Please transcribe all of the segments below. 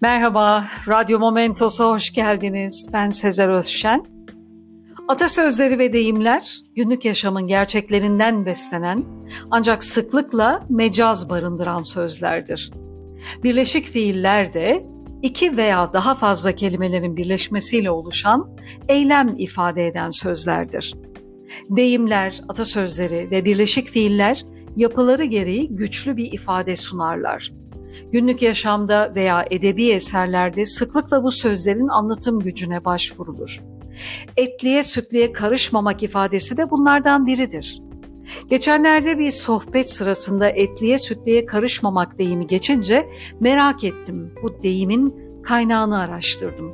Merhaba, Radyo Momentos'a hoş geldiniz. Ben Sezer Özşen. Atasözleri ve deyimler günlük yaşamın gerçeklerinden beslenen ancak sıklıkla mecaz barındıran sözlerdir. Birleşik fiiller de iki veya daha fazla kelimelerin birleşmesiyle oluşan eylem ifade eden sözlerdir. Deyimler, atasözleri ve birleşik fiiller yapıları gereği güçlü bir ifade sunarlar. Günlük yaşamda veya edebi eserlerde sıklıkla bu sözlerin anlatım gücüne başvurulur. Etliye sütliye karışmamak ifadesi de bunlardan biridir. Geçenlerde bir sohbet sırasında etliye sütliye karışmamak deyimi geçince merak ettim. Bu deyimin kaynağını araştırdım.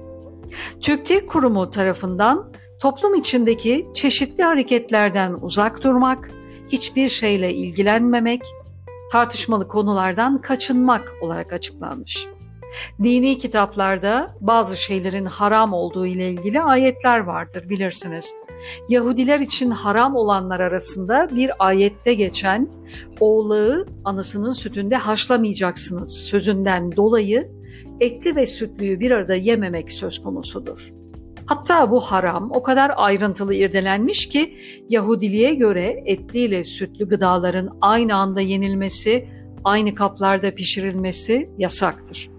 Türk Dil Kurumu tarafından toplum içindeki çeşitli hareketlerden uzak durmak, hiçbir şeyle ilgilenmemek, tartışmalı konulardan kaçınmak olarak açıklanmış. Dini kitaplarda bazı şeylerin haram olduğu ile ilgili ayetler vardır bilirsiniz. Yahudiler için haram olanlar arasında bir ayette geçen oğlağı anasının sütünde haşlamayacaksınız sözünden dolayı etli ve sütlüyü bir arada yememek söz konusudur. Hatta bu haram o kadar ayrıntılı irdelenmiş ki Yahudiliğe göre etli ile sütlü gıdaların aynı anda yenilmesi, aynı kaplarda pişirilmesi yasaktır.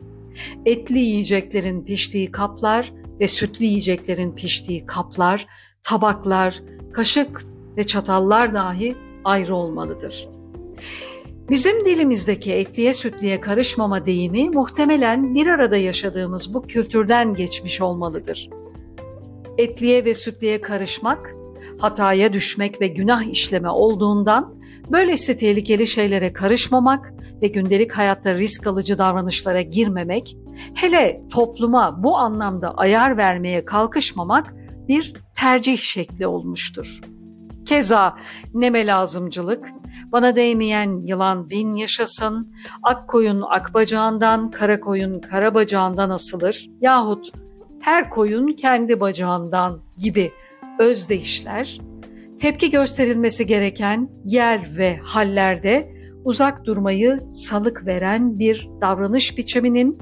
Etli yiyeceklerin piştiği kaplar ve sütlü yiyeceklerin piştiği kaplar, tabaklar, kaşık ve çatallar dahi ayrı olmalıdır. Bizim dilimizdeki etliye sütlüye karışmama deyimi muhtemelen bir arada yaşadığımız bu kültürden geçmiş olmalıdır etliye ve sütliye karışmak, hataya düşmek ve günah işleme olduğundan böylesi tehlikeli şeylere karışmamak ve gündelik hayatta risk alıcı davranışlara girmemek, hele topluma bu anlamda ayar vermeye kalkışmamak bir tercih şekli olmuştur. Keza neme lazımcılık, bana değmeyen yılan bin yaşasın, ak koyun ak bacağından, kara koyun kara bacağından asılır yahut her koyun kendi bacağından gibi özdeyişler, tepki gösterilmesi gereken yer ve hallerde uzak durmayı salık veren bir davranış biçiminin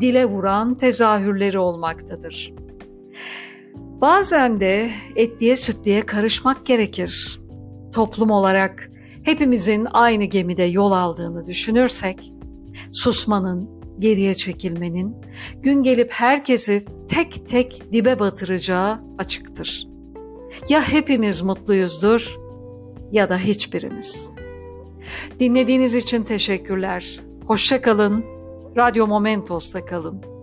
dile vuran tezahürleri olmaktadır. Bazen de etliye sütliye karışmak gerekir. Toplum olarak hepimizin aynı gemide yol aldığını düşünürsek, susmanın, geriye çekilmenin, gün gelip herkesi tek tek dibe batıracağı açıktır. Ya hepimiz mutluyuzdur ya da hiçbirimiz. Dinlediğiniz için teşekkürler. Hoşça kalın. Radyo Momentos'ta kalın.